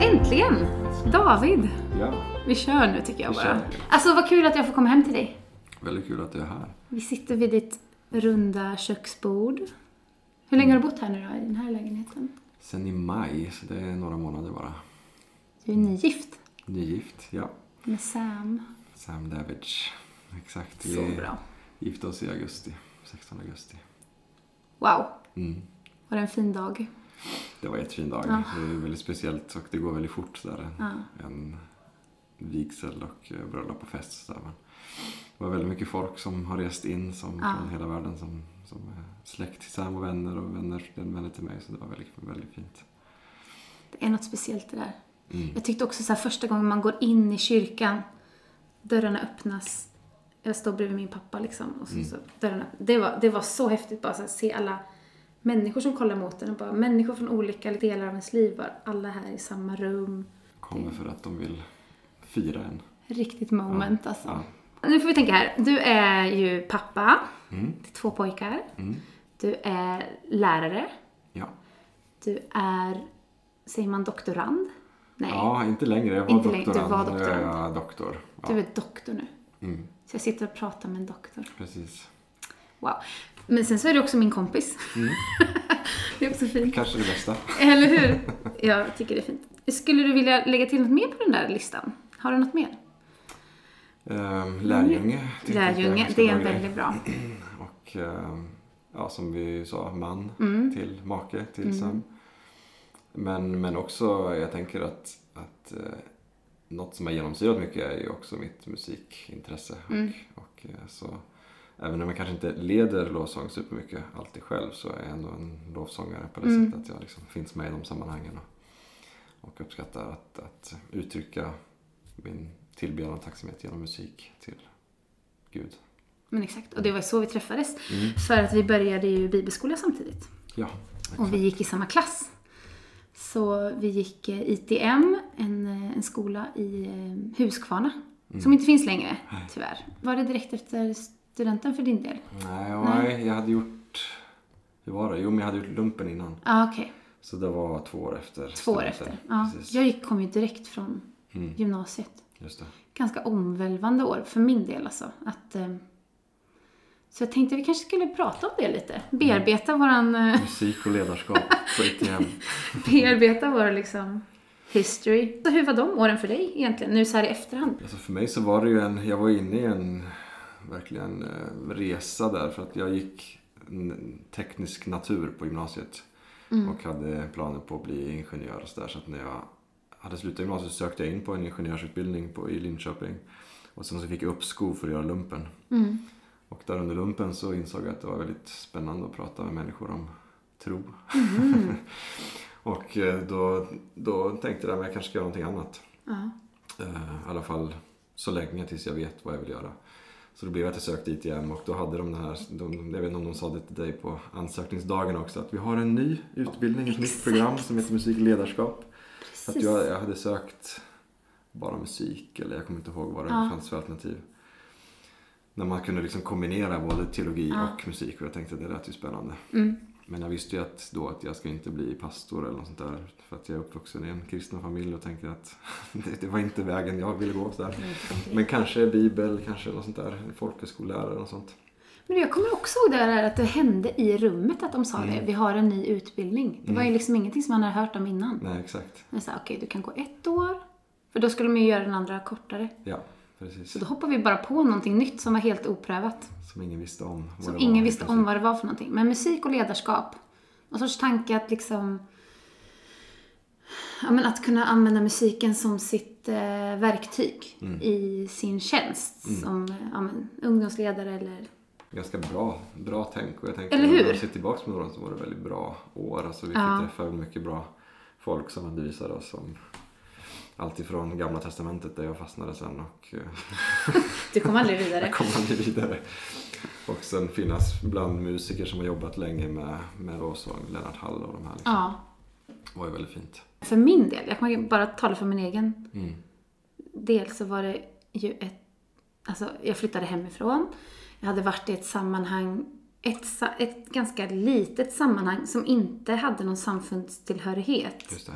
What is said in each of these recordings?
Äntligen! David! Ja, Vi kör nu tycker jag Vi bara. kör. Alltså vad kul att jag får komma hem till dig. väldigt kul att du är här. Vi sitter vid ditt runda köksbord. Hur länge har du bott här nu då, i den här lägenheten? Sen i maj, så det är några månader bara. Du är nygift Nygift, ja. med Sam. Sam Davidge. Exakt. Så Vi bra. gifte oss i augusti. 16 augusti. Wow, Mm. var det en fin dag? Det var en jättefin dag. Ja. Det är väldigt speciellt och det går väldigt fort där. En, Ja. en vigsel och eh, bröllop och fest. Så där. Men det var väldigt mycket folk som har rest in som, Ja. från hela världen som, som är släkt till Sam och vänner och vänner, den vänner till mig. Så det var väldigt, väldigt fint. Det är något speciellt det där. Mm. Jag tyckte också så här första gången man går in i kyrkan, dörrarna öppnas. Jag står bredvid min pappa liksom och så, Mm. så dörrarna, det var, det var så häftigt bara att se alla människor som kollar mot en och bara människor från olika delar av ens liv var alla här i samma rum. Kommer för att de vill fira en. Riktigt moment Ja, alltså. ja. Nu får vi tänka här. Du är ju pappa Mm. till två pojkar. Mm. Du är lärare. Ja. Du är, säger man doktorand? Nej, ja, inte längre. Jag var Inte längre, du doktorand. var är doktorand. jag doktor. Ja. du är doktor nu. Mm. Så jag sitter och pratar med en doktor. Precis. Wow. Men sen så är du också min kompis. Mm. det är också fint. Kanske det bästa. Eller hur? Jag tycker det är fint. Skulle du vilja lägga till något mer på den där listan? Har du något mer? Um, lärjunge. Lärjunge, det är en väldigt bra. Och ehm, ja, som vi sa, man Mm. till make till Mm. Sam. Men, men också, jag tänker att, att eh, något som har genomsyrat mycket är ju också mitt musikintresse. Mm. Och, och, eh, så, även om jag kanske inte leder lovsång supermycket alltid själv så är jag ändå en lovsångare på det Mm. sättet att jag liksom finns med i de sammanhangen. Och, och uppskattar att, att uttrycka min tillbedjan och tacksamhet genom musik till Gud. Men exakt, och det var så vi träffades. Mm. För att vi började ju bibelskola samtidigt. Ja, Och vi gick i samma klass. Så vi gick eh, ITM, en, eh, en skola i eh, Huskvarna. Som inte finns längre, tyvärr. Var det direkt efter studenten för din del? Nej, Nej. jag hade gjort... Hur var det? Jo, men jag hade gjort lumpen innan. Ja, ah, okej. Så det var två år efter. Två år studenten. efter. Ja. Precis. Jag gick, kom ju direkt från Mm, gymnasiet. just det. Ganska omvälvande år för min del alltså. Att, så jag tänkte vi kanske skulle prata om det lite. Bearbeta våran... Eh, Musik och ledarskap. bearbeta vår liksom history. Så hur var de åren för dig egentligen? Nu så här i efterhand. Alltså för mig så var det ju en... Jag var inne i en verkligen eh, resa där för att jag gick teknisk natur på gymnasiet. Mm. Och hade planer på att bli ingenjör och så där. Så att när jag hade slutat gymnasiet sökte jag in på en ingenjörsutbildning på, i Linköping. Och sen så fick jag uppskov för att göra lumpen. Mm. Och där under lumpen så insåg jag att det var väldigt spännande att prata med människor om tro. Mm. och eh, då, då tänkte jag att jag kanske ska göra någonting annat. Eh, I alla fall så länge tills jag vet vad jag vill göra. Så då blev det att jag sökte ITM och då hade de den här, de, jag vet inte om de sa det till dig på ansökningsdagen också, att vi har en ny utbildning, ett nytt program som heter musik och ledarskap. Så att Precis. jag, jag hade sökt bara musik eller jag kommer inte ihåg vad det Ja. fanns för alternativ. När man kunde liksom kombinera både teologi Ja. och musik och jag tänkte att det lät ju spännande. Mm. Men jag visste ju att, då att jag ska inte bli pastor eller något sånt där. För att jag är uppvuxen i en kristen familj och tänker att det, det var inte vägen jag ville gå. Så där. Men kanske bibel, kanske något sånt där. Folkhögskollärare och sånt. Men jag kommer också ihåg det där att det hände i rummet att de sa Mm. det. Vi har en ny utbildning. Det var ju liksom ingenting som man hade hört om innan. Nej, exakt. Men så okej, du kan gå ett år. För då skulle de ju göra den andra kortare. Ja, precis. Så då hoppade vi bara på någonting nytt som var helt oprövat. Som ingen visste om. Som ingen var, visste om vad det var för någonting. Men musik och ledarskap. Någon sorts tanke att liksom... Ja, men att kunna använda musiken som sitt eh, verktyg Mm. i sin tjänst. Som eh, ja, men, ungdomsledare eller... Ganska bra, bra tänk. Och jag tänker, Eller hur? När jag ser tillbaka på några så var det väldigt bra år. Alltså, vi Ja. fick träffa väldigt mycket bra folk som undervisade oss om allt ifrån Gamla Testamentet där jag fastnade sen och eh, Du kom aldrig vidare. Jag kommer aldrig vidare. Och sen finnas bland musiker som har jobbat länge med, med lovsång, Lennart Hall och de här. Liksom. Ja. Det var ju väldigt fint. För min del, jag kan bara tala för min egen Mm. del, så var det ju ett... alltså jag flyttade hemifrån. Jag hade varit i ett sammanhang, ett, ett ganska litet sammanhang som inte hade någon samfundstillhörighet. Just det.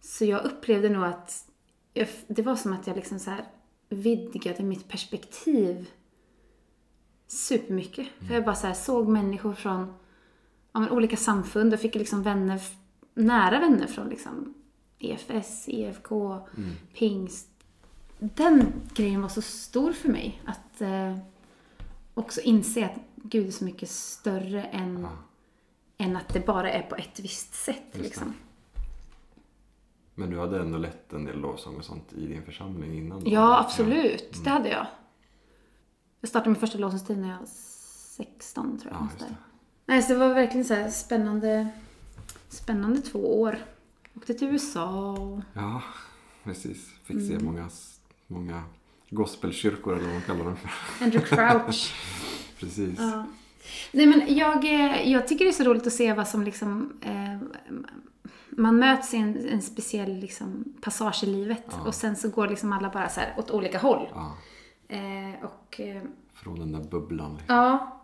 Så jag upplevde nog att jag, det var som att jag liksom så här vidgade mitt perspektiv supermycket. För jag bara så såg människor från ja, men olika samfund och fick liksom vänner, nära vänner från liksom EFS, EFK, pingst. Den grejen var så stor för mig att eh, också inse att Gud är så mycket större än, än att det bara är på ett visst sätt. det. Liksom. Men du hade ändå lett en del lovsång och sånt i din församling innan? då? Ja, absolut. Det hade jag. Jag startade min första lovsångstid när jag var 16, tror jag. Ja, det. Nej, så det var verkligen så här spännande, spännande två år. Åkte till USA och... Ja, precis. Fick se Mm. många, många gospelkyrkor eller vad man kallar dem. Andrew Crouch. Precis. ja. Nej, men jag, eh, jag tycker det är så roligt att se vad som liksom... Eh, man möts i en, en speciell liksom, passage i livet Ja. och sen så går liksom alla bara så här åt olika håll. Ja, Eh, och... Eh, från den där bubblan. Liksom. Ja.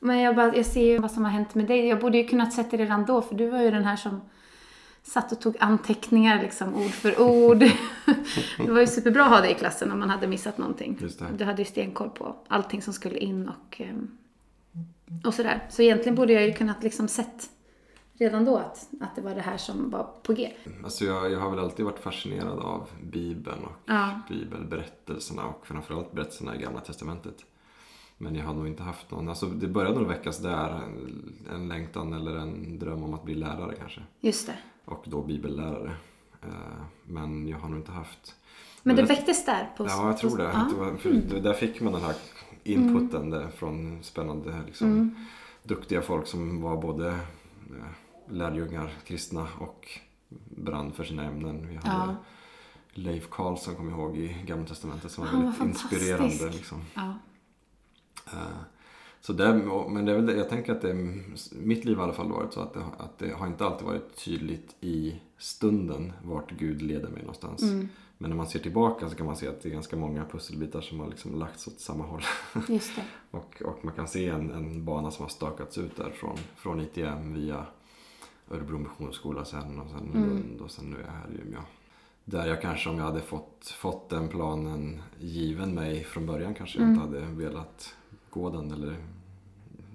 Men jag, bara, jag ser ju vad som har hänt med dig. Jag borde ju kunnat sett det redan då, för du var ju den här som satt och tog anteckningar liksom ord för ord. det var ju superbra att ha dig i klassen om man hade missat någonting. Du hade ju stenkoll på allting som skulle in och, ehm, och sådär. Så egentligen borde jag ju kunnat liksom sett redan då att, att det var det här som var på G. Alltså jag, jag har väl alltid varit fascinerad av Bibeln och Ja. bibelberättelserna och framförallt berättelserna i Gamla Testamentet. Men jag har nog inte haft någon, alltså det började nog väckas där, en, en längtan eller en dröm om att bli lärare kanske. Just det. Och då bibellärare. Eh, Men jag har nog inte haft Men det väcktes där? På, Ja, jag tror det. Ja. Det var, det- Där fick man den här inputen där från spännande, liksom, duktiga folk som var både eh, lärjungar, kristna och brann för sina ämnen. Vi hade Ja. Leif Karlsson, kommer jag ihåg, i Gamla Testamentet som var Han var väldigt inspirerande. Liksom. Ja. Eh, Så och- men det är väl det, jag tänker att det, mitt liv har i alla fall varit så att det, att det har inte alltid varit tydligt i stunden vart Gud leder mig någonstans. Mm. Men när man ser tillbaka så kan man se att det är ganska många pusselbitar som har liksom lagts åt samma håll. Just det. och, och man kan se en, en bana som har stakats ut där från, från ITM via Örebro Missionsskola sen och sen Mm. Lund och sen nu är jag här i Umeå. Där jag kanske om jag hade fått, fått den planen given mig från början kanske Mm. jag inte hade velat gå den eller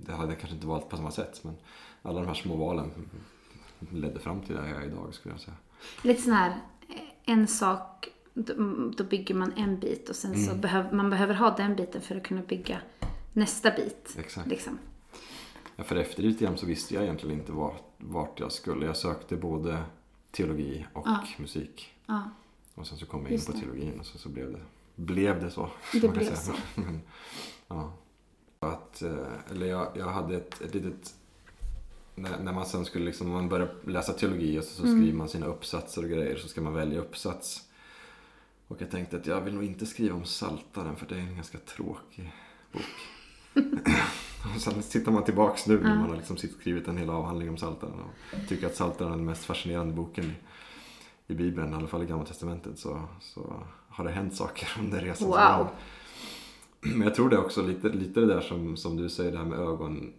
det hade jag kanske inte valt på samma sätt men alla de här små valen ledde fram till där jag är idag skulle jag säga. Lite sån här, en sak, då, då bygger man en bit och sen så behöver man behöver ha den biten för att kunna bygga nästa bit. Exakt. Liksom. Ja, för efter ITM så visste jag egentligen inte vart, vart jag skulle. Jag sökte både teologi och Ja. musik. Ja, Och sen så kom jag in Just på det. teologin och så, så blev, det, blev det så. Det blev säga. Men, ja. Att, eh, eller jag, jag hade ett, ett litet... När, när man sen skulle liksom, man börjar läsa teologi och så, så Mm. skriver man sina uppsatser och grejer så ska man välja uppsats. Och jag tänkte att jag vill nog inte skriva om Saltaren för det är en ganska tråkig bok. och sen tittar man tillbaks nu när man har liksom skrivit en hel avhandling om Saltaren och tycker att Saltaren är den mest fascinerande boken i, i Bibeln, i alla fall i Gamla Testamentet, så, så har det hänt saker under resans Wow. Men jag tror det också lite, lite det där som, som du säger, det här med ögon,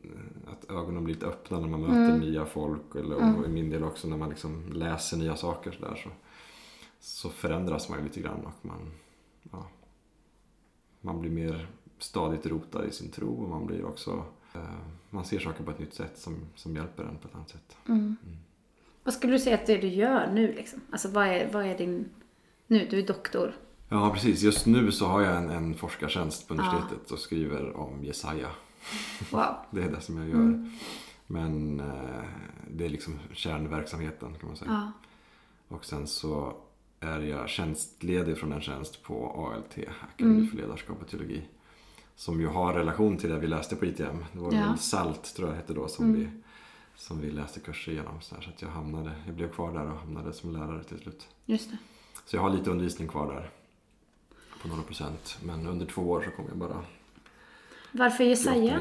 att ögonen blir lite öppna när man möter Mm. nya folk. Eller, Mm. och i min del också när man liksom läser nya saker så, där, så, så förändras man ju lite grann och man, ja, man blir mer stadigt rotad i sin tro och man blir också eh, man ser saker på ett nytt sätt som, som hjälper en på ett annat sätt. Mm. Vad skulle du säga att det du gör nu liksom? Alltså vad är, vad är din... Nu, du är doktor. Ja, precis. Just nu så har jag en, en forskartjänst på universitetet och skriver om Jesaja. Wow. Det är det som jag gör. Mm. Men eh, det är liksom kärnverksamheten kan man säga. Ja. Och sen så är jag tjänstledig från en tjänst på ALT, Akademi Mm. för ledarskap och teologi. Som ju har relation till det vi läste på ITM. Det var Ja. väl SALT tror jag det hette då som, Mm. vi, som vi läste kurser igenom. Så, här, så att jag hamnade, jag blev kvar där och hamnade som lärare till slut. Just det. Så jag har lite undervisning kvar där. På några procent. Men under två år så kommer jag bara Varför Jesaja?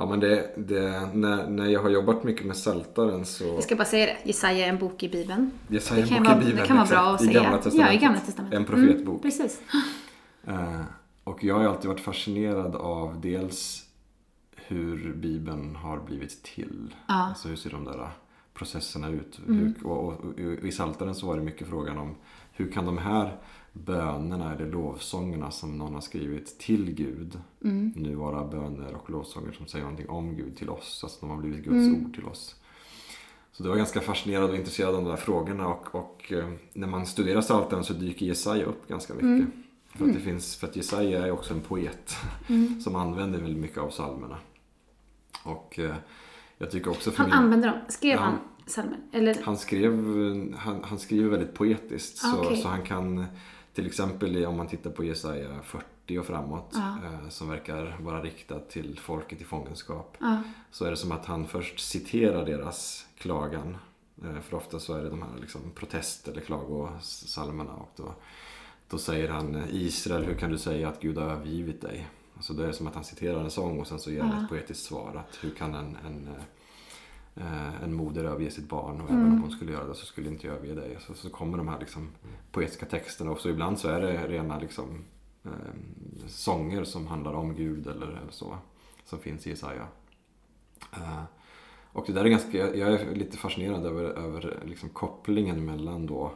Ja men det, det, när, när jag har jobbat mycket med Saltaren så... Jag ska bara säga det. Jesaja är en bok i Bibeln. Jesaja Det kan, bok i Bibeln, det kan vara bra att exakt, säga. I Gamla Testamentet. Ja, i Gamla Testamentet. En profetbok. Mm, precis. Eh, och jag har alltid varit fascinerad av dels hur Bibeln har blivit till. Ja. Alltså hur ser de där processerna ut? Mm. Hur, och, och, och I Psaltaren så var det mycket frågan om hur kan de här bönerna eller lovsångerna som någon har skrivit till Gud Mm. nu vara böner och lovsånger som säger någonting om Gud till oss. Alltså de har blivit Guds Mm. ord till oss. Så det var ganska fascinerad och intresserad av de där frågorna och, och eh, när man studerar Psaltaren så dyker Jesaja upp ganska mycket. Mm. För, att det finns, för att Jesaja är också en poet Mm. som använder väldigt mycket av psalmerna. Och eh, jag tycker också för Han min... använder dem. Skrev han psalmen? Eller? Han, skrev, han, han skriver väldigt poetiskt. Ah, så, okej. så han kan till exempel om man tittar på Jesaja 40 och framåt Ja. eh, som verkar vara riktad till folket i fångenskap. Ja. Så är det som att han först citerar deras klagan. Eh, För ofta så är det de här liksom protest eller klagosalmerna. Och då, då säger han Israel, hur kan du säga att Gud har övergivit dig? Alltså det är som att han citerar en sång och sen så ger han Ja. ett poetiskt svar. Att hur kan en, en, eh, en moder överge sitt barn och Mm. även om hon skulle göra det så skulle inte jag överge dig. Så, så kommer de här liksom poetiska texterna och så ibland så är det rena liksom, eh, sånger som handlar om Gud eller, eller så. Som finns i Jesaja. Eh, och det där är ganska, jag är lite fascinerad över, över liksom kopplingen mellan då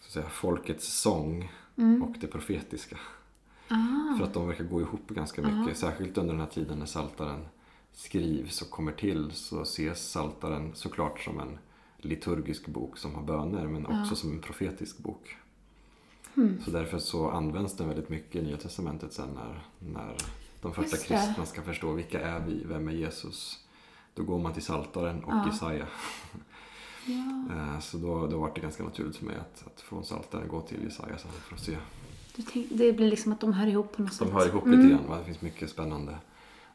så att säga, folkets sång Mm. och det profetiska. Ah. För att de verkar gå ihop ganska Ja. mycket. Särskilt under den här tiden när Saltaren skrivs och kommer till så ses Saltaren såklart som en liturgisk bok som har böner men Ja. också som en profetisk bok. Mm. Så därför så används den väldigt mycket i Nya Testamentet sen när, när de första kristna ska förstå vilka är vi, vem är Jesus? Då går man till Saltaren och Ja. Jesaja. Ja. Eh, Så då, då var det ganska naturligt för mig att, att från Saltaren gå till Jesaja sen för att se. Tänk, det blir liksom att de hör ihop på något sätt. De hör ihop Mm. lite grann. Va? Det finns mycket spännande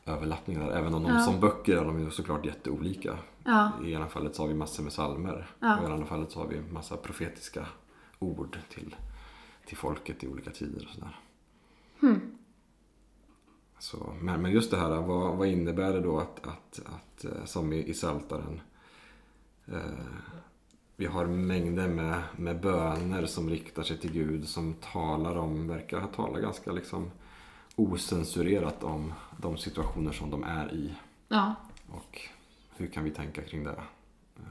överlappningar. Även om de Ja. som böcker är de ju såklart jätteolika. Ja. I ena fallet så har vi massor med psalmer Ja. och i andra fallet så har vi massa profetiska ord till, till folket i olika tider och sådär. Hmm. Så, men, men just det här, vad, vad innebär det då att, att, att eh, som i, i Psaltaren eh, vi har mängder med, med böner som riktar sig till Gud som talar om, verkar ha talat ganska liksom osensurerat om de situationer som de är i. Ja. Och hur kan vi tänka kring det? Eh,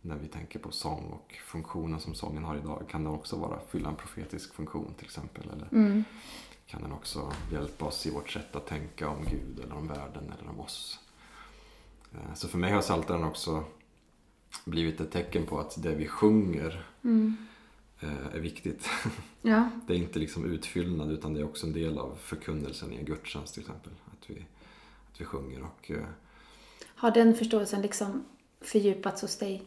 När vi tänker på sång och funktionen som sången har idag. Kan den också vara, fylla en profetisk funktion till exempel? Eller Mm. kan den också hjälpa oss i vårt sätt att tänka om Gud eller om världen eller om oss? Eh, Så för mig har Psaltaren också blivit ett tecken på att det vi sjunger Mm. Eh, är viktigt. Ja. Det är inte liksom utfyllnad utan det är också en del av förkunnelsen i en gudstjänst till exempel. Att vi, att vi sjunger och eh, Har den förståelsen liksom fördjupats hos dig?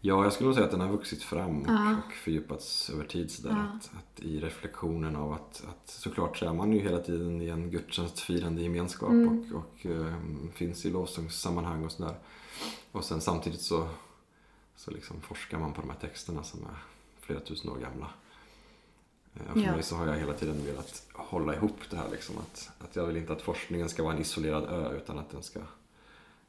Ja, jag skulle nog säga att den har vuxit fram och, Ja. och fördjupats över tid. Så Ja. att, att I reflektionen av att, att såklart så är man ju hela tiden i en gudstjänstfirande gemenskap Mm. och, och eh, finns i lovsångssammanhang och sådär. Och sen samtidigt så, så liksom forskar man på de här texterna som är flera tusen år gamla. Eh, Och för Ja. mig så har jag hela tiden velat hålla ihop det här. Liksom, att, att jag vill inte att forskningen ska vara en isolerad ö utan att den ska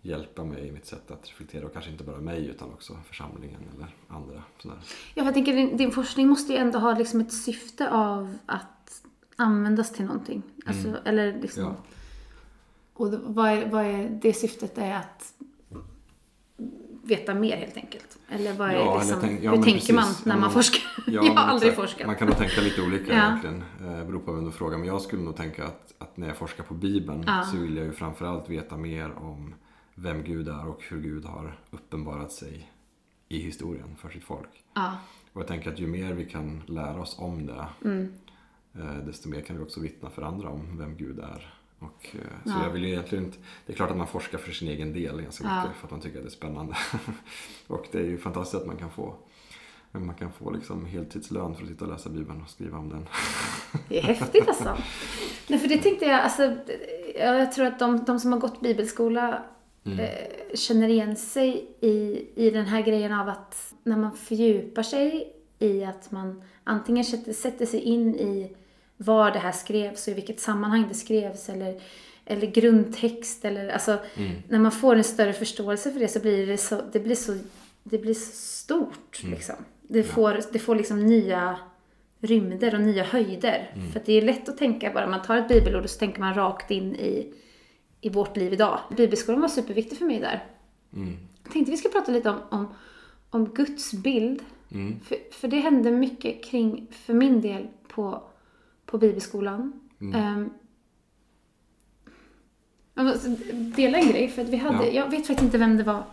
hjälpa mig i mitt sätt att reflektera och kanske inte bara mig utan också församlingen eller andra. Sådär. Ja, jag tänker din, din forskning måste ju ändå ha liksom ett syfte av att användas till någonting. Alltså, Mm. eller liksom... Ja. Och vad är, vad är det syftet är att veta mer helt enkelt? Eller vad är Ja, liksom, tänk- ja, hur tänker precis. man när man men- forskar? Ja, jag har aldrig exakt. forskat. Man kan nog tänka lite olika Ja. egentligen. Eh, beror på vem du frågar. Men jag skulle nog tänka att, att när jag forskar på Bibeln så vill jag ju framförallt veta mer om vem Gud är och hur Gud har uppenbarat sig i historien för sitt folk. Och jag tänker att ju mer vi kan lära oss om det Mm. eh, desto mer kan vi också vittna för andra om vem Gud är. Och, eh, så Ja. jag vill egentligen inte, det är klart att man forskar för sin egen del ganska Ja. mycket för att man tycker att det är spännande. och det är ju fantastiskt att man kan få man kan få liksom heltidslön för att sitta och läsa Bibeln och skriva om den. Det är häftigt alltså. Nej, för det tänkte jag, alltså, ja, jag tror att de, de som har gått bibelskola Mm. eh, känner igen sig i, i den här grejen av att när man fördjupar sig i att man antingen sätter, sätter sig in i var det här skrevs och i vilket sammanhang det skrevs eller, eller grundtext eller alltså Mm. när man får en större förståelse för det så blir det så, det blir så, det blir så stort Mm. liksom. Det får, det får liksom nya rymder och nya höjder. För att det är lätt att tänka bara, man tar ett bibelord och så tänker man rakt in i, i vårt liv idag. Bibelskolan var superviktig för mig där. Mm. Jag tänkte vi ska prata lite om, om, om Guds bild. Mm. För, för det hände mycket kring, för min del, på, på bibelskolan. Um, jag måste dela en grej, för att vi hade, Ja. jag vet faktiskt inte vem det var.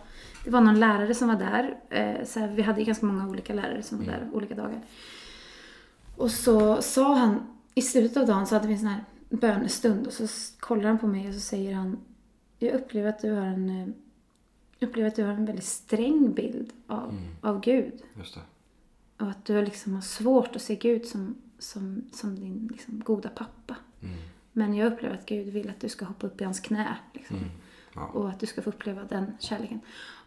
Det var någon lärare som var där. Eh, så här, vi hade ganska många olika lärare som var där olika dagar. Och så sa han, i slutet av dagen så hade vi en sån här bönestund och så kollar han på mig och så säger han Jag upplever att du har en, eh, jag upplever att du har en väldigt sträng bild av, av Gud. Och att du liksom har svårt att se Gud som, som, som din liksom, goda pappa. Mm. Men jag upplever att Gud vill att du ska hoppa upp i hans knä. Liksom. Ja. Och att du ska få uppleva den kärleken.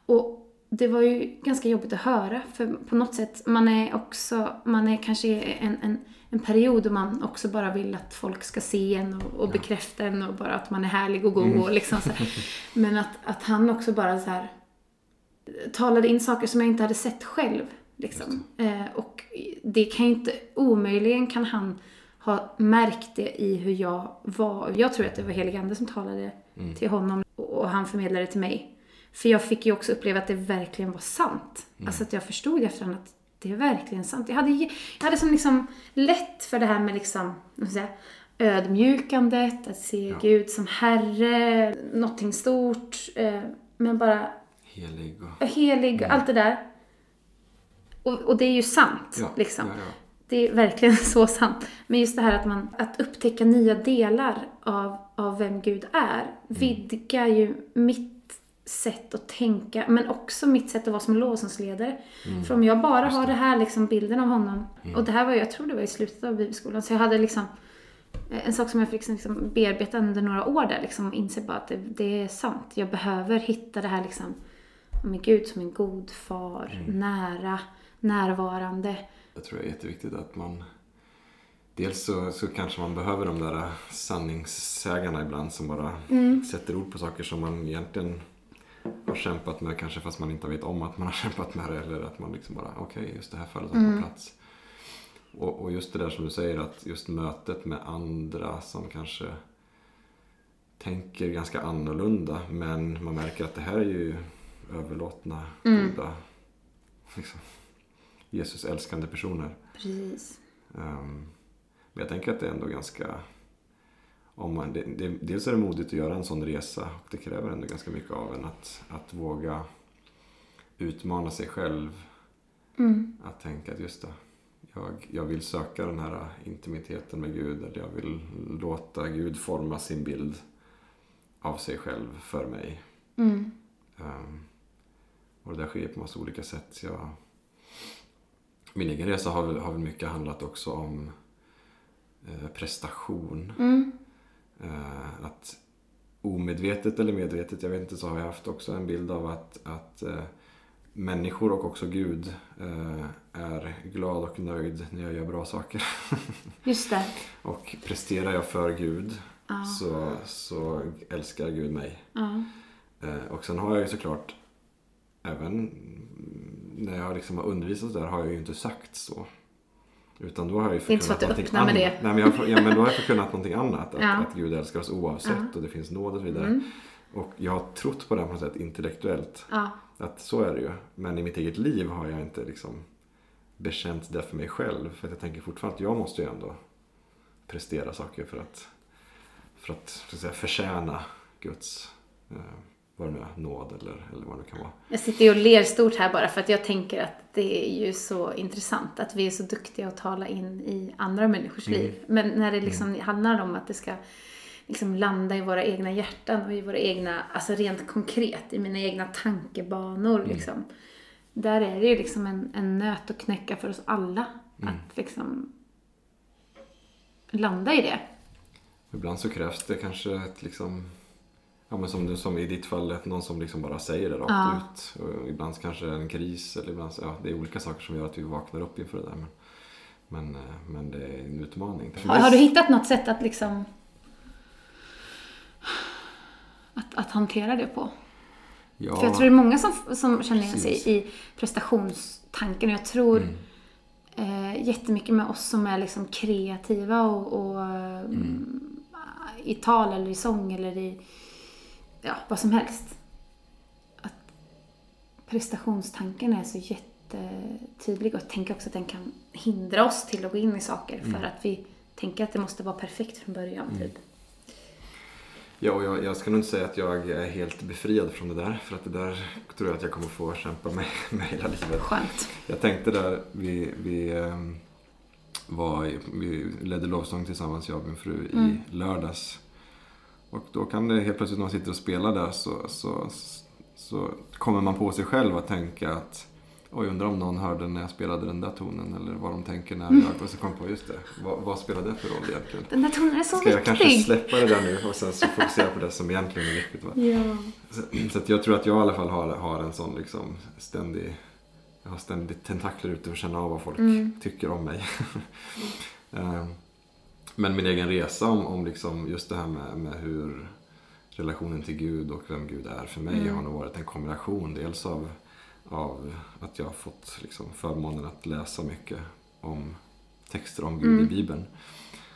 Och det var ju ganska jobbigt att höra. För på något sätt, man är också, man är kanske en, en, en period då man också bara vill att folk ska se en och, och bekräfta en och bara att man är härlig och god och liksom så här. Men att, att han också bara så här talade in saker som jag inte hade sett själv. Liksom. Eh, och det kan ju inte, omöjligen kan han ha märkt det i hur jag var. Jag tror att det var helig ande som talade till honom och han förmedlade till mig. För jag fick ju också uppleva att det verkligen var sant. Alltså att jag förstod efterhand att det är verkligen sant. Jag hade, jag hade som liksom lätt för det här med liksom, säga, ödmjukandet, att se Gud som Herre, någonting stort. Eh, men bara Helig och... helig och allt det där. Och, och det är ju sant. Ja, liksom. ja, ja. Det är verkligen så sant. Men just det här att, man, att upptäcka nya delar av, av vem Gud är vidgar ju mitt sätt att tänka, men också mitt sätt att vara som lovsångsledare. För om jag bara har det här liksom bilden av honom, och det här var jag tror det var i slutet av bibelskolan, så jag hade liksom eh, en sak som jag fick liksom bearbeta under några år där, liksom, och inse bara att det, det är sant. Jag behöver hitta det här liksom, med Gud som en god far, nära, närvarande. Jag tror det är jätteviktigt att man... Dels så, så kanske man behöver de där sanningssägarna ibland som bara sätter ord på saker som man egentligen har kämpat med kanske fast man inte vet om att man har kämpat med det eller att man liksom bara okej, just det här fallet har på plats. Och, och just det där som du säger att just mötet med andra som kanske tänker ganska annorlunda men man märker att det här är ju överlåtna, goda, liksom, Jesus älskande personer. Precis. Ehm, men jag tänker att det är ändå ganska... Om man, det, det, dels är det modigt att göra en sån resa och det kräver ändå ganska mycket av en att, att våga utmana sig själv. Mm. Att tänka att just det, jag, jag vill söka den här intimiteten med Gud eller jag vill låta Gud forma sin bild av sig själv för mig. Mm. Ehm, och det där sker på massa olika sätt. Jag, min egen resa har har väl mycket handlat också om eh, prestation. Mm. Eh, att omedvetet eller medvetet, jag vet inte, så har jag haft också en bild av att, att eh, människor och också Gud eh, är glad och nöjd när jag gör bra saker. Just det. och presterar jag för Gud Ja. så, så älskar Gud mig. Ja. Eh, och sen har jag ju såklart även när jag liksom har undervisat där har jag ju inte sagt så. Utan då har jag ju du någonting annat. det. Nej, men, jag, ja, men då har jag förkunnat någonting annat. Att, Ja. att Gud älskar oss oavsett och det finns nåd och så vidare. Mm. Och jag har trott på det på något sätt intellektuellt. Ja. Att så är det ju. Men i mitt eget liv har jag inte liksom bekänt det för mig själv. För att jag tänker fortfarande att jag måste ju ändå prestera saker för att, för att, så att säga, förtjäna Guds eh, vad det nu är, nåd eller, eller vad det kan vara. Jag sitter ju och ler stort här bara för att jag tänker att det är ju så intressant att vi är så duktiga att tala in i andra människors liv. Men när det liksom handlar om att det ska liksom landa i våra egna hjärtan och i våra egna, alltså rent konkret, i mina egna tankebanor liksom. Där är det ju liksom en, en nöt att knäcka för oss alla. Att liksom landa i det. Ibland så krävs det kanske ett liksom Ja men som, som i ditt fall, någon som liksom bara säger det rakt Ja. ut. Och ibland kanske en kris eller ibland ja det är olika saker som gör att vi vaknar upp inför det där. Men, men, eh, men det är en utmaning. Har, har du hittat något sätt att liksom att, att hantera det på? ja, För jag tror det är många som, som känner igen sig i prestationstanken och jag tror Mm. eh, jättemycket med oss som är liksom kreativa och, och mm. i tal eller i sång eller i ja, vad som helst. Att prestationstanken är så jättetydlig och jag tänker också att den kan hindra oss till att gå in i saker mm. för att vi tänker att det måste vara perfekt från början. Mm. Typ. Ja, och jag, jag, ska nog inte säga att jag är helt befriad från det där. För att det där tror jag att jag kommer få kämpa med, med hela livet. Skönt. Jag tänkte där, vi, vi, ehm, var, vi ledde lovsång tillsammans, jag och min fru, mm. i lördags. Och då kan det helt plötsligt när man sitter och spelar där så, så, så kommer man på sig själv att tänka att Oj, undrar om någon hörde när jag spelade den där tonen eller vad de tänker när jag... Och så kom på, just det, vad, vad spelar det för roll egentligen? Den där tonen är så Ska viktig! Ska jag kanske släppa det där nu och sen så fokusera på det som egentligen är viktigt? Va? Ja. Så, så jag tror att jag i alla fall har, har en sån liksom ständig... Jag har ständigt tentakler ute för att känna av vad folk mm. tycker om mig. Ehm, men min egen resa om, om liksom just det här med, med hur relationen till Gud och vem Gud är för mig mm. har nog varit en kombination. Dels av av att jag har fått liksom förmånen att läsa mycket om texter om Gud mm. i Bibeln.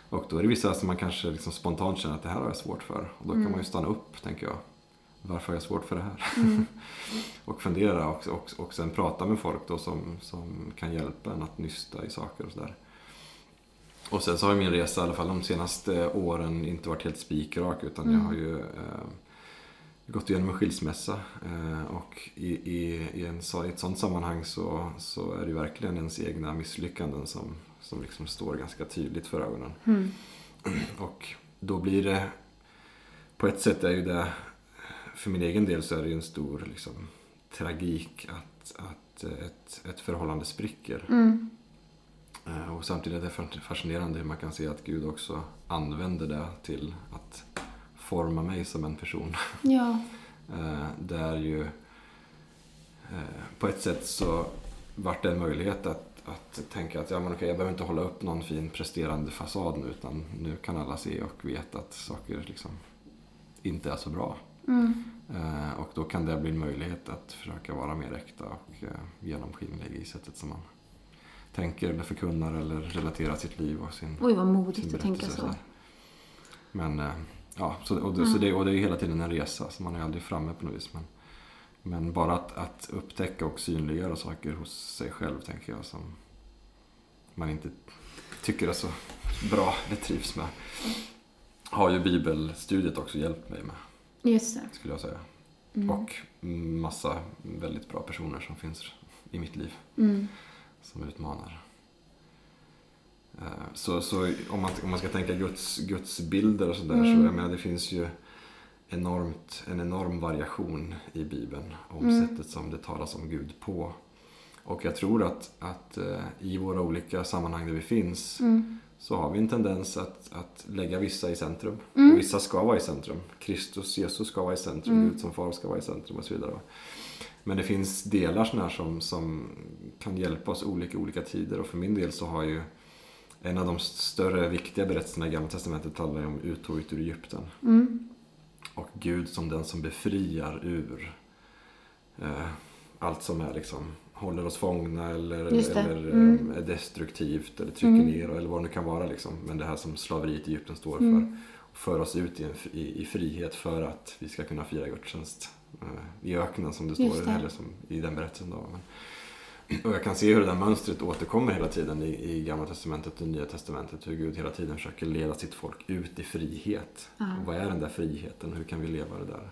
Och då är det vissa som man kanske liksom spontant känner att det här har jag svårt för. Och då kan mm. man ju stanna upp, tänker jag. Varför har jag svårt för det här? Mm. och fundera och, och, och sen prata med folk då som, som kan hjälpa en att nysta i saker och sådär. Och sen så har min resa i alla fall de senaste åren inte varit helt spikrak utan jag mm. har ju eh, gått igenom en skilsmässa eh, och i, i, i, en, i ett sådant sammanhang så, så är det verkligen ens egna misslyckanden som, som liksom står ganska tydligt för ögonen. Mm. Och då blir det, på ett sätt är ju det, för min egen del så är det ju en stor liksom, tragik att, att ett, ett förhållande spricker. Mm. Eh, och samtidigt är det fascinerande hur man kan se att Gud också använder det till att forma mig som en person. Ja. Eh, där ju eh, på ett sätt så vart det en möjlighet att, att tänka att ja, men okej, jag behöver inte hålla upp någon fin presterande fasad nu utan nu kan alla se och veta att saker liksom inte är så bra. Mm. Och då kan det bli en möjlighet att försöka vara mer äkta och genomskinlig i sättet som man tänker eller förkunnar eller relaterar sitt liv och sin Oj, vad modigt att tänka så. Men ja, så, och, det, mm. så det, och det är hela tiden en resa, så man är aldrig framme på något vis. Men, men bara att, att upptäcka och synliggöra saker hos sig själv, tänker jag, som man inte tycker är så bra eller trivs med. Har ju bibelstudiet också hjälpt mig med. Just det. Skulle jag säga. Mm. Och massa väldigt bra personer som finns i mitt liv. Mm. Som utmanar. Eh, så, så om, man, om man ska tänka Guds, Guds bilder och sådär mm. så jag menar, det finns ju enormt, en enorm variation i Bibeln om mm. sättet som det talas om Gud på. Och jag tror att, att uh, i våra olika sammanhang där vi finns mm. så har vi en tendens att, att lägga vissa i centrum. Mm. Och vissa ska vara i centrum. Kristus, Jesus ska vara i centrum, mm. Gud som far ska vara i centrum och så vidare. Men det finns delar sådana som, som kan hjälpa oss olika olika tider och för min del så har ju en av de större viktiga berättelserna i Gamla Testamentet talar om uttåget ur Egypten. Mm. Och Gud som den som befriar ur eh, allt som är liksom håller oss fångna eller, eller eh, mm. är destruktivt eller trycker mm. ner eller vad det nu kan vara. Liksom. Men det här som slaveriet i Egypten står mm. för. För oss ut i, en, i, i, frihet för att vi ska kunna fira gudstjänst i öknen som det står det. eller som i den berättelsen. Då. Men, och jag kan se hur det där mönstret återkommer hela tiden i, i Gamla Testamentet och Nya Testamentet. Hur Gud hela tiden försöker leda sitt folk ut i frihet. Och vad är den där friheten? Hur kan vi leva det där?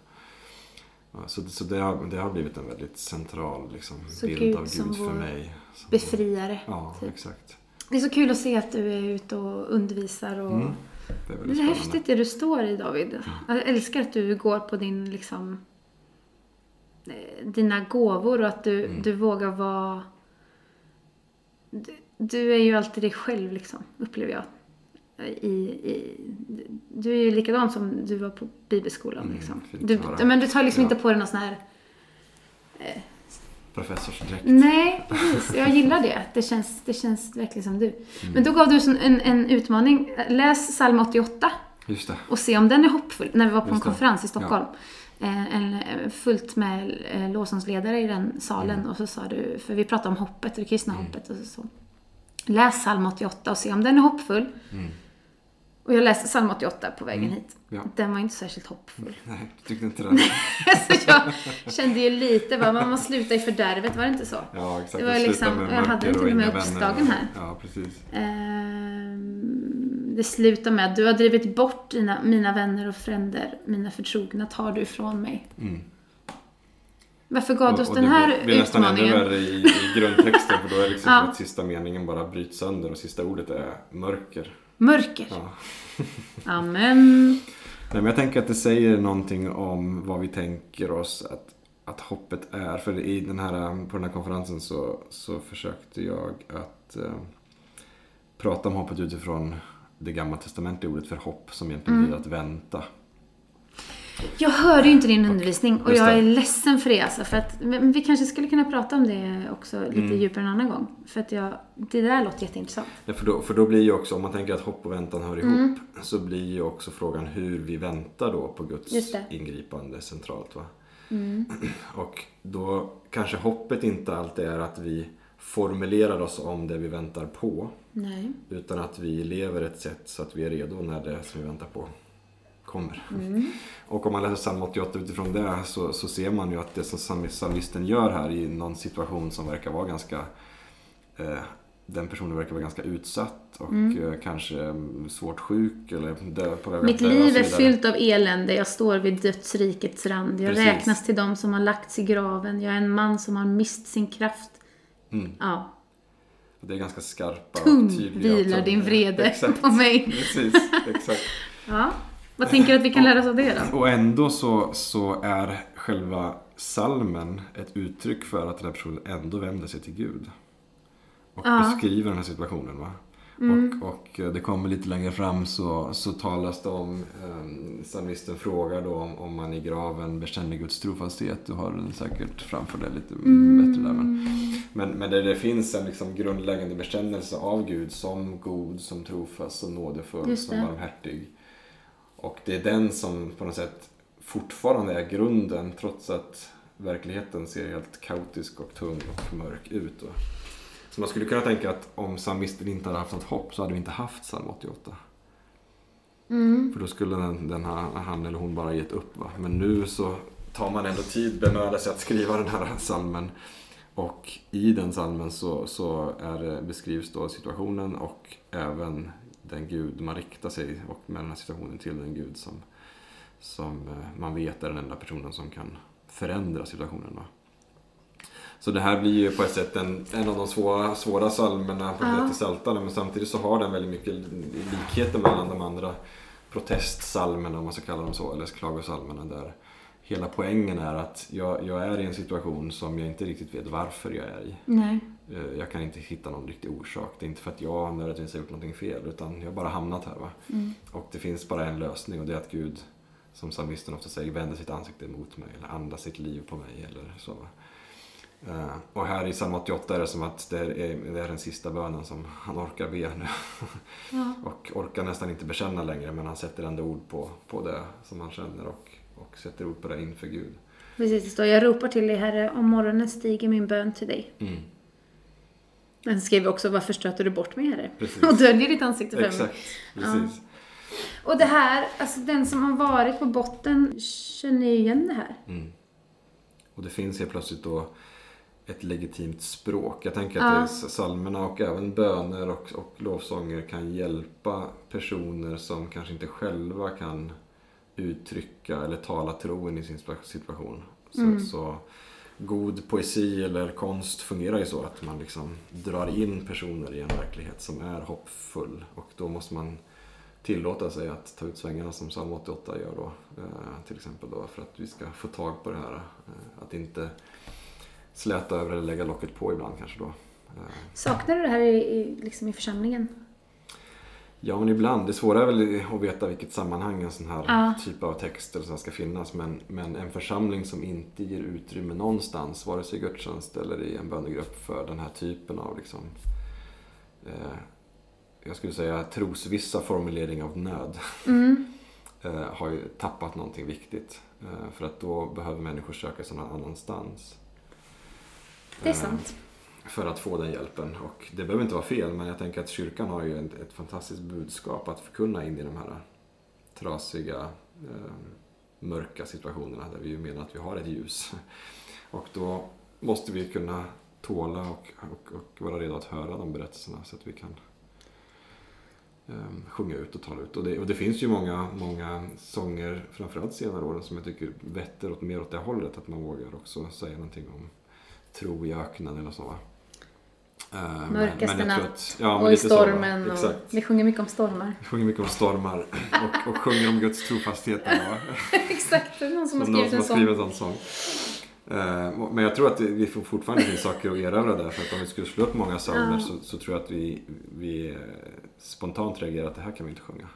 Så, så det, har, det har blivit en väldigt central liksom, bild Gud av Gud för mig. Som befriare. Ja, typ. exakt. Det är så kul att se att du är ute och undervisar. Och... Mm, det är, det är häftigt det du står i David. Mm. Jag älskar att du går på din liksom Eh, dina gåvor och att du, mm. du vågar vara... Du, du, är ju alltid dig själv liksom, upplever jag. I, i, du är ju likadan som du var på bibelskolan. Mm, liksom. du, men du tar liksom ja. inte på dig någon sån här... Eh, Professorsdräkt. Nej, precis. Jag gillar det. Det känns, det känns verkligen som du. Mm. Men då gav du en, en utmaning. Läs psalm 88. Just det. Och se om den är hoppfull. När vi var på Just en konferens i Stockholm. Ja. Eh, en, eh, fullt med eh, lovsångsledare i den salen mm. och så sa du, för vi pratade om hoppet, det kristna mm. hoppet och så, läs psalm 88 och se om den är hoppfull. Mm. Och jag läste psalm 88 på vägen hit. Ja. Den var inte särskilt hoppfull. Nej, tyckte inte det. så jag kände ju lite, men man slutar i fördärvet, var det inte så? Ja, exakt. Det var liksom- jag hade och med uppslagen här. Ja, precis. Ehm, det slutar med att du har drivit bort dina, mina vänner och fränder, mina förtrogna tar du ifrån mig. Mm. Varför gav du oss Och- och den det här blir- nästan ännu utmaningen? värre i, i grundtexten för då är det liksom Ja. att sista meningen bara bryts sönder och sista ordet är mörker. Mörker. Ja. Amen. Nej, men jag tänker att det säger någonting om vad vi tänker oss att, att hoppet är. För i den här, på den här konferensen så, så försökte jag att eh, prata om hoppet utifrån det gamla testamentliga ordet för hopp som egentligen Mm. blir att vänta. Jag hörde ju inte din undervisning och jag är ledsen för det alltså. För att, men vi kanske skulle kunna prata om det också lite Mm. djupare en annan gång. För att jag, det där låter jätteintressant. Ja, för, då, för då blir ju också, om man tänker att hopp och väntan hör ihop, Mm. så blir ju också frågan hur vi väntar då på Guds ingripande centralt. Va? Mm. Och då kanske hoppet inte alltid är att vi formulerar oss om det vi väntar på. Nej. Utan att vi lever ett sätt så att vi är redo när det som vi väntar på kommer. Mm. Och om man läser psalm 88 utifrån det så, så ser man ju att det som psalm- psalmisten gör här i någon situation som verkar vara ganska eh, den personen verkar vara ganska utsatt och eh, kanske mm, svårt sjuk eller dö, på väg Mitt liv är fyllt av elände. Jag står vid dödsrikets rand. Jag Precis. räknas till dem som har lagts i graven. Jag är en man som har mist sin kraft. Mm. Ja. Det är ganska skarpa Tung och tydliga. vilar din vrede Exakt. på mig. Precis, exakt. Ja. Vad tänker du att vi kan lära oss av det då? Och ändå så, så är själva salmen ett uttryck för att den här personen ändå vänder sig till Gud. Och Ja. Beskriver den här situationen. Va? Och, och eh, det kommer lite längre fram så, så talas det om, eh, psalmisten frågar då om, om man i graven bekänner Guds trofasthet. Du har den säkert framför dig lite Mm. bättre där. Men, men, men där det finns en liksom grundläggande bekännelse av Gud som god, som trofast, som nådefull, som barmhärtig. Och det är den som på något sätt fortfarande är grunden trots att verkligheten ser helt kaotisk och tung och mörk ut. Va? Så man skulle kunna tänka att om psalmisten inte hade haft något hopp så hade vi inte haft psalm 88. Mm. För då skulle den, den här, han eller hon bara gett upp. Va? Men nu så tar man ändå tid, bemödar sig att skriva den här salmen. Och i den salmen så, så är, det- beskrivs då situationen och även den Gud man riktar sig och med den här situationen till den Gud som, som eh, man vet är den enda personen som kan förändra situationen. Va? Så det här blir ju på ett sätt en, en av de svåra, svåra psalmerna på Ja. Psaltaren men samtidigt så har den väldigt mycket likheter mellan de andra protestsalmerna om man ska kalla dem så, eller klagosalmerna där hela poängen är att jag, jag är i en situation som jag inte riktigt vet varför jag är i. Nej. Eh, Jag kan inte hitta någon riktig orsak. Det är inte för att jag nödvändigtvis har gjort någonting fel utan jag har bara hamnat här. Va? Mm. Och det finns bara en lösning och det är att Gud, som psalmisten ofta säger, vänder sitt ansikte mot mig eller andas sitt liv på mig eller så. Va? Eh, Och här i psalm 88 är det som att det är, det är den sista bönen som han orkar be nu. Ja. Och orkar nästan inte bekänna längre men han sätter ändå ord på, på det som han känner och, och sätter ord på det inför Gud. Precis, det står jag ropar till dig Herre, om morgonen stiger min bön till dig. Mm. Men skriver också, varför stöter du bort mig Herre? Precis. Och döljer ditt ansikte för mig. Exakt, precis. Och det här, alltså den som har varit på botten känner ju igen det här. Mm. Och det finns helt plötsligt då ett legitimt språk. Jag tänker Ja. att är psalmerna och även böner och, och lovsånger kan hjälpa personer som kanske inte själva kan uttrycka eller tala troen i sin situation. Så, Mm. så god poesi eller konst fungerar ju så att man liksom drar in personer i en verklighet som är hoppfull. Och då måste man tillåta sig att ta ut svängarna som psalm 88 gör då. Eh, till exempel då för att vi ska få tag på det här. Eh, att inte släta över eller lägga locket på ibland kanske då. Eh, Saknar du det här i, i, liksom i församlingen? Ja, men ibland. Det svåra är väl att veta vilket sammanhang en sån här Ja. typ av text eller så ska finnas. Men, men en församling som inte ger utrymme någonstans, vare sig i gudstjänst eller i en bönegrupp för den här typen av liksom, eh, jag skulle säga trosvissa formulering av nöd, Mm. eh, har ju tappat någonting viktigt. Eh, för att då behöver människor söka sig någon annanstans. Det är sant. Eh, för att få den hjälpen. Och det behöver inte vara fel, men jag tänker att kyrkan har ju ett, ett fantastiskt budskap att förkunna in i de här trasiga, eh, mörka situationerna där vi menar att vi har ett ljus. Och då måste vi kunna tåla och, och, och vara redo att höra de berättelserna så att vi kan ehm, sjunga ut och tala ut. Och det, och det, finns ju många, många sånger, framförallt senare åren, som jag tycker vetter åt, mer åt det hållet. Att man vågar också säga någonting om tro i öknen eller så. Va? Uh, Mörkaste natt ja, och i stormen. Och vi sjunger mycket om stormar. Vi sjunger mycket om stormar och, och sjunger om Guds trofasthet. Exakt, det är någon som har skrivit en sån. en sån sång. Uh, men jag tror att vi fortfarande finns saker att erövra där. För att om vi skulle slå upp många psalmer så, så, tror jag att vi, vi spontant reagerar att det här kan vi inte sjunga.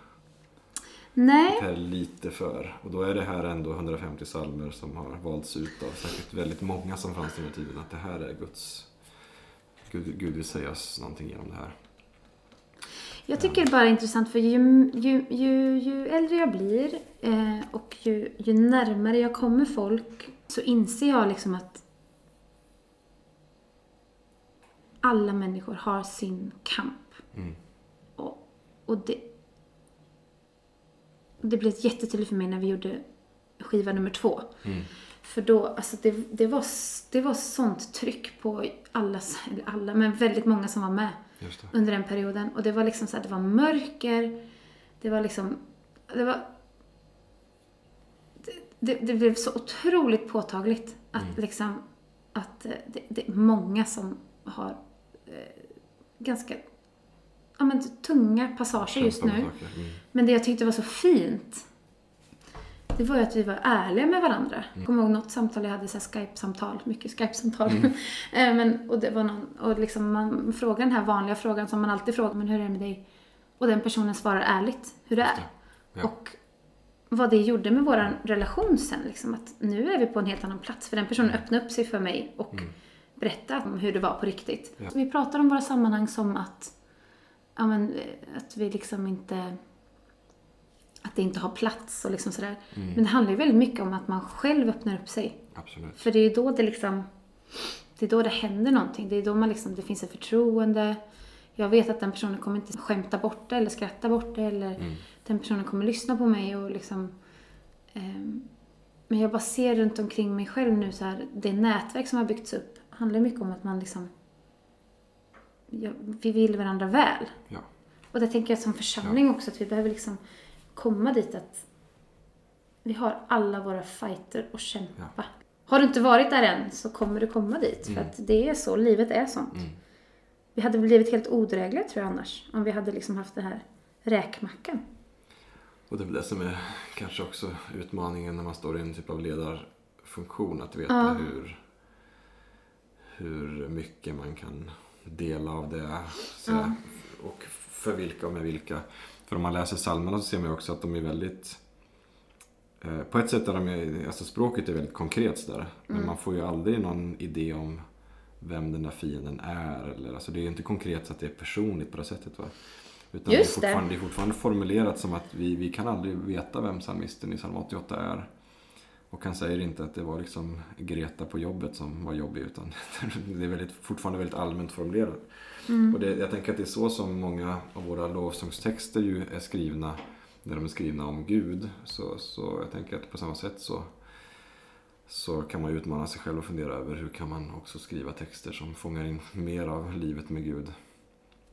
Nej. Det här är lite för. Och då är det här ändå 150 psalmer som har valts ut av säkert väldigt många som fanns den här tiden. Att det här är Guds... Gud, Gud vill säga oss någonting genom det här. Jag tycker det bara är intressant för ju, ju, ju, ju äldre jag blir eh, och ju, ju närmare jag kommer folk så inser jag liksom att alla människor har sin kamp. Mm. Och, och det, det blev jättetydligt för mig när vi gjorde skiva nummer två. Mm. För då, alltså det, det, var, det var sånt tryck på alla, eller alla, men väldigt många som var med under den perioden. Och det var liksom så här, det var mörker, det var liksom, det var, det, det blev så otroligt påtagligt att mm. liksom, att eh, det, det, är många som har eh, ganska ja, men, tunga passager just nu. Mm. Men det jag tyckte var så fint, det var ju att vi var ärliga med varandra. Mm. Kommer ihåg något samtal jag hade, så Skype-samtal, mycket Skype-samtal. Mm. Eh, men, och det var någon, och liksom man frågar den här vanliga frågan som man alltid frågar, men hur är det med dig? Och den personen svarar ärligt hur det är. Ja. Och vad det gjorde med vår relation sen, liksom, att nu är vi på en helt annan plats. För den personen mm. öppnade upp sig för mig och mm. berättade om hur det var på riktigt. Ja. Vi pratar om våra sammanhang som att ja, men, att vi liksom inte att det inte har plats och liksom sådär. Mm. Men det handlar ju väldigt mycket om att man själv öppnar upp sig. Absolut. För det är ju då det liksom, det är då det händer någonting. Det är då man liksom, det finns ett förtroende. Jag vet att den personen kommer inte skämta bort det eller skratta bort det eller mm. den personen kommer lyssna på mig och liksom um, men jag bara ser runt omkring mig själv nu så här, det nätverk som har byggts upp handlar mycket om att man liksom ja, vi vill varandra väl. Ja. Och det tänker jag som församling ja. också, att vi behöver liksom komma dit att vi har alla våra fighter att kämpa. Har du inte varit där än så kommer du komma dit. Mm. För att det är så, livet är sånt. Mm. Vi hade blivit helt odrägliga tror jag annars. Om vi hade liksom haft det här räkmackan. Och det är väl det som är kanske också utmaningen när man står i en typ av ledarfunktion. Att veta ja. hur, hur mycket man kan dela av det. Så, ja. Och för vilka och med vilka. För om man läser psalmerna så ser man ju också att de är väldigt eh, på ett sätt är de, alltså språket är väldigt konkret sådär. Mm. Men man får ju aldrig någon idé om vem den där fienden är. Eller, alltså det är ju inte konkret så att det är personligt på det sättet. Va? Utan Just det är, fortfarande, det. det är fortfarande formulerat som att vi, vi kan aldrig veta vem psalmisten i psalm 88 är. Och han säger inte att det var liksom Greta på jobbet som var jobbig utan det är väldigt, fortfarande väldigt allmänt formulerat. Mm. Och det, jag tänker att det är så som många av våra lovsångstexter ju är skrivna när de är skrivna om Gud. Så, så jag tänker att på samma sätt så, så kan man utmana sig själv och fundera över hur kan man också skriva texter som fångar in mer av livet med Gud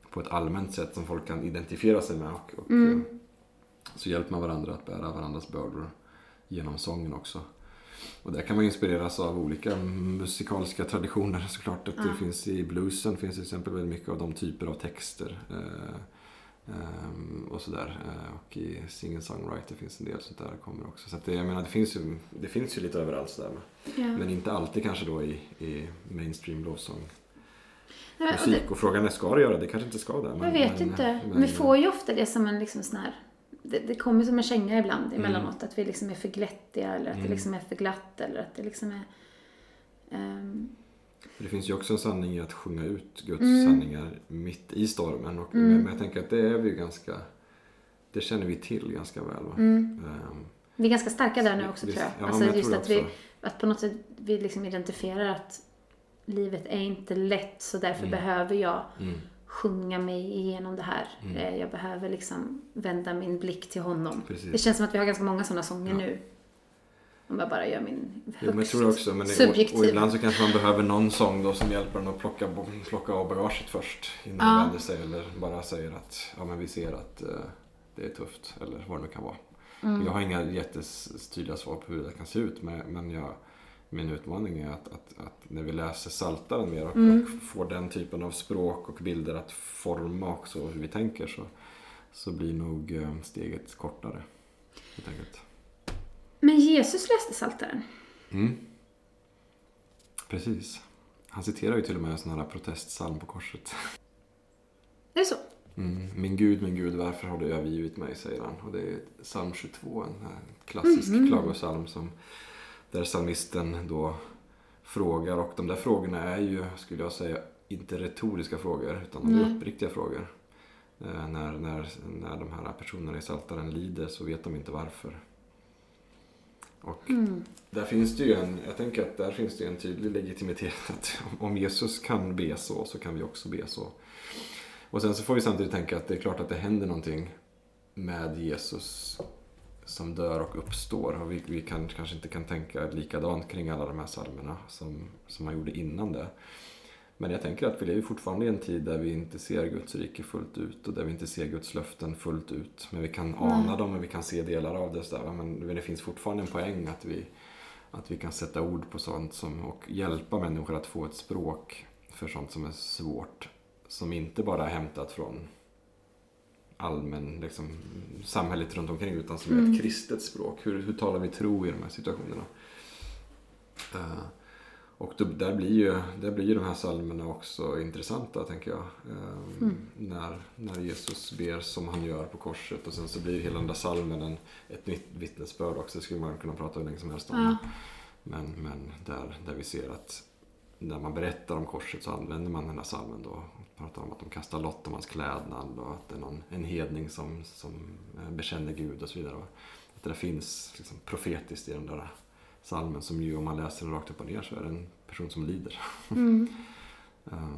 på ett allmänt sätt som folk kan identifiera sig med. Och, och mm. Så hjälper man varandra att bära varandras bördor genom sången också. Och där kan man inspireras av olika musikaliska traditioner såklart. Att det finns I bluesen finns till exempel väldigt mycket av de typer av texter. Eh, eh, och sådär. Eh, och i singer-songwriter finns en del sånt där kommer också. Så det, jag menar, det, finns ju, det finns ju lite överallt sådär. Ja. Men inte alltid kanske då i, i mainstream lovsång. Musik. Och frågan är, ska det göra det? kanske inte ska det. Men, jag vet men, inte. Men, vi får ju ofta det som en liksom sån här det, det kommer som en känga ibland mm. emellanåt. Att vi liksom är för glättiga eller att mm. det liksom är för glatt eller att det liksom är... Um... Det finns ju också en sanning i att sjunga ut Guds mm. sanningar mitt i stormen. Och, mm. Men jag tänker att det är vi ganska... Det känner vi till ganska väl. Va? Um, vi är ganska starka där nu också vi, tror jag. Ja, alltså jag just att vi, att på något sätt vi liksom identifierar att livet är inte lätt så därför Mm. behöver jag sjunga mig igenom det här. Mm. Eh, Jag behöver liksom vända min blick till honom. Precis. Det känns som att vi har ganska många sådana sånger Ja. nu. Om jag bara gör min Jo, men jag högst tror också, men och, subjektiva. och ibland så kanske man behöver någon sång då som hjälper en att plocka, plocka av bagaget först innan Ja. man vänder sig eller bara säger att ja, men vi ser att eh, det är tufft eller vad det nu kan vara. Mm. Jag har inga jättetydliga svar på hur det kan se ut men, men jag, min utmaning är att, att, att när vi läser Saltaren mer och, Mm. och får den typen av språk och bilder att forma också hur vi tänker så, så blir nog eh, steget kortare. Helt enkelt. Men Jesus läste Psaltaren. Mm. Precis. Han citerar ju till och med en sån här protestsalm på korset. Är det så? Mm. Min Gud, min Gud, varför har du övergivit mig? säger han. Och det är psalm 22, en här klassisk Mhm. klagosalm som, där psalmisten då frågar. Och de där frågorna är ju, skulle jag säga, inte retoriska frågor utan de är uppriktiga frågor. Eh, när, när, när de här personerna i Saltaren lider så vet de inte varför. Och Mm. där finns det ju en, jag tänker att där finns det en tydlig legitimitet att om Jesus kan be så, så kan vi också be så. Och sen så får vi samtidigt tänka att det är klart att det händer någonting med Jesus som dör och uppstår. Och vi, vi kan, kanske inte kan tänka likadant kring alla de här psalmerna som, som man gjorde innan det. Men jag tänker att vi lever fortfarande i en tid där vi inte ser Guds rike fullt ut och där vi inte ser Guds löften fullt ut. Men vi kan ana Nej. dem och vi kan se delar av det. Så där. Men men det finns fortfarande en poäng att vi, att vi kan sätta ord på sånt som, och hjälpa människor att få ett språk för sånt som är svårt. Som inte bara är hämtat från allmän, liksom, samhället runt omkring utan som är Mm. ett kristet språk. Hur, hur talar vi tro i de här situationerna? Eh, och då, där, blir ju, där blir ju de här psalmerna också intressanta, tänker jag. Eh, Mm. när, när Jesus ber som han gör på korset och sen så blir hela den där psalmen en, ett nytt vittnesbörd också. Det skulle man kunna prata hur länge som helst om. Ja. Men, men där, där vi ser att när man berättar om korset så använder man den här psalmen då. Pratar om att de kastar lott om hans klädnad och att det är någon, en hedning som, som eh, bekänner Gud och så vidare. Att det där finns liksom profetiskt i den där psalmen som ju om man läser den rakt upp och ner så är det en person som lider. Mm. Mm.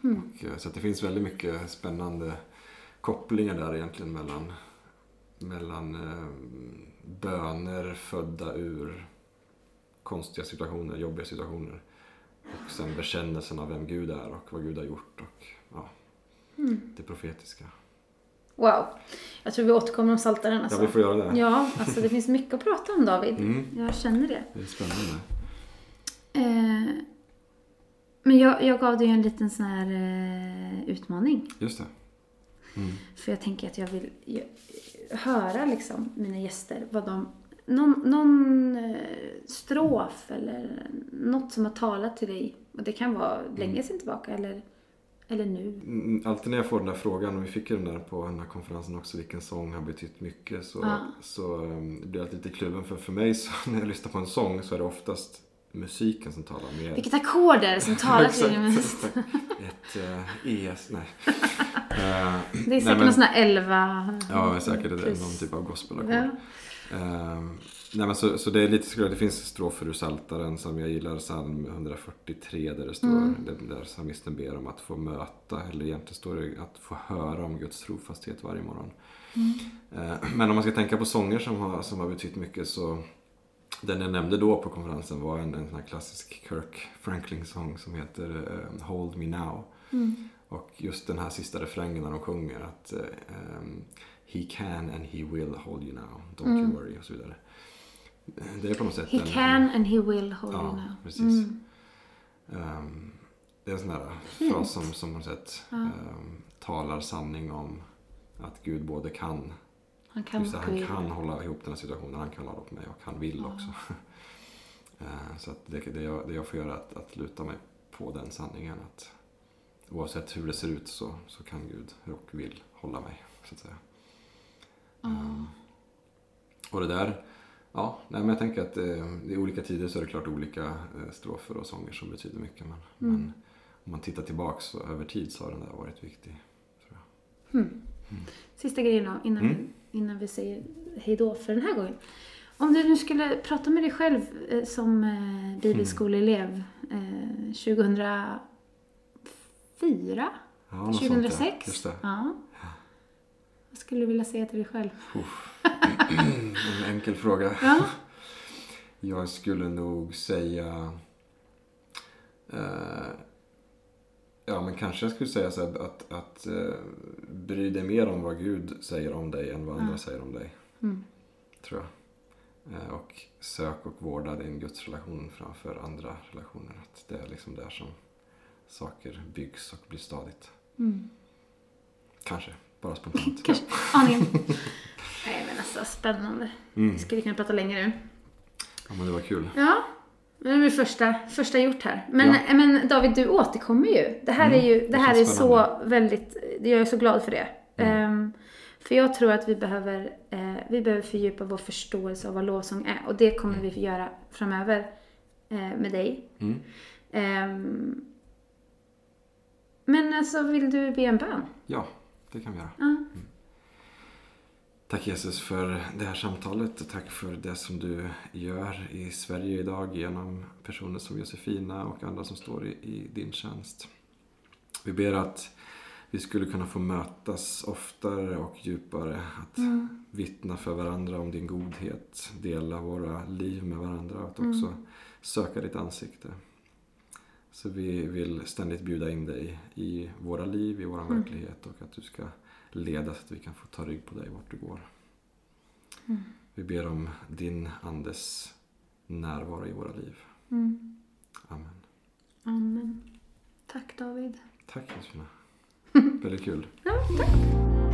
och, eh, så det finns väldigt mycket spännande kopplingar där egentligen mellan, mellan eh, böner födda ur konstiga situationer, jobbiga situationer. Och sen bekännelsen av vem Gud är och vad Gud har gjort och ja, Mm. det profetiska. Wow. Jag tror vi återkommer om Psaltaren alltså. Ja, vi får göra det. Ja, alltså det finns mycket att prata om David. Mm, Jag känner det. det är spännande. Eh, men jag, jag gav dig ju en liten sån här eh, utmaning. Just det. Mm. För jag tänker att jag vill ju- höra liksom mina gäster vad de... Någon, någon eh, strof eller något som har talat till dig. Och det kan vara länge sedan tillbaka eller, eller nu. Mm, Alltid när jag får den där frågan, och vi fick ju den där på den här konferensen också, vilken sång har betytt mycket, så, Ja. så um, blir jag alltid lite kluven. För för mig, så, när jag lyssnar på en sång, så är det oftast musiken som talar mer. Vilket ackord är det som talar till dig mest? Ett uh, ES, nej. Eh, Det är nej, säkert men- någon sån här elva... Ja, säkert plus. någon typ av gospelackord. Ja. Ehm, nej men så, så det är lite jag- det finns strofer ur Psaltaren som jag gillar, psalm 143 där det står, Mm. där, psalmisten ber om att få möta, eller egentligen står det att få höra om Guds trofasthet varje morgon. Mm. Eh, men om man ska tänka på sånger som har, som har betytt mycket så den jag nämnde då på konferensen var en, en sån här klassisk Kirk Franklin-sång som heter eh, Hold Me Now. Mm. Och just den här sista refrängen när de sjunger att ehm, He can and he will hold you now, don't Mm. you worry och så vidare. Det är på något sätt He en, can and he will hold Ja, you now. precis. Mm. ehm, det är en sån här Fint. fras som, som på något sätt Ja. ehm, talar sanning om att Gud både kan, Han kan just det, han kan hålla ihop den här situationen, han kan hålla upp mig och han vill också. Eh, så att det, det, jag, det jag får göra är att, att luta mig på den sanningen att oavsett hur det ser ut så, så kan Gud och vill hålla mig. Så att säga. Ehm, och det där, ja, nej, men jag tänker att eh, i olika tider så är det klart olika eh, strofer och sånger som betyder mycket. Men, Mm. men om man tittar tillbaks över tid så har den där varit viktig. Jag. Mm. Sista grejen då, innan, Mm. vi, innan vi säger hej då för den här gången. Om du nu skulle prata med dig själv eh, som eh, bibelskoleelev eh, 2004? Ja, något sånt, ja. 2006? Just det. Ja. Skulle du vilja säga till dig själv? En enkel fråga. Ja. Jag skulle nog säga... Eh, ja, men kanske jag skulle säga så här att, att eh, bry dig mer om vad Gud säger om dig än vad andra Ja. säger om dig. Mm. Tror jag. Eh, och sök och vårda din gudsrelation framför andra relationer. Att det är liksom där som saker byggs och blir stadigt. Mm. Kanske, bara spontant. Kanske. Aningen. Nej men alltså spännande. Mm. Vi skulle kunna prata längre nu. Ja, men det var kul. Ja. Det är väl första, första gjort här. Men, Ja. eh, men David, du återkommer ju. Det här Mm, är ju det det här är så väldigt, jag är så glad för det. Mm. Ehm, för jag tror att vi behöver, eh, vi behöver fördjupa vår förståelse av vad lovsång är. Och det kommer vi få göra framöver eh, med dig. Mm. Ehm, men alltså, vill du be en bön? Ja, det kan vi göra. Ja. Tack Jesus för det här samtalet och tack för det som du gör i Sverige idag genom personer som Josefina och andra som står i, i din tjänst. Vi ber att vi skulle kunna få mötas oftare och djupare. Att vittna för varandra om din godhet, dela våra liv med varandra och att också söka ditt ansikte. Så vi vill ständigt bjuda in dig i våra liv, i vår verklighet och att du ska leda så att vi kan få ta rygg på dig vart du går. Vi ber om din Andes närvaro i våra liv. Mm. Amen. Amen. Tack David. Tack Josefina. Väldigt kul. Ja, tack.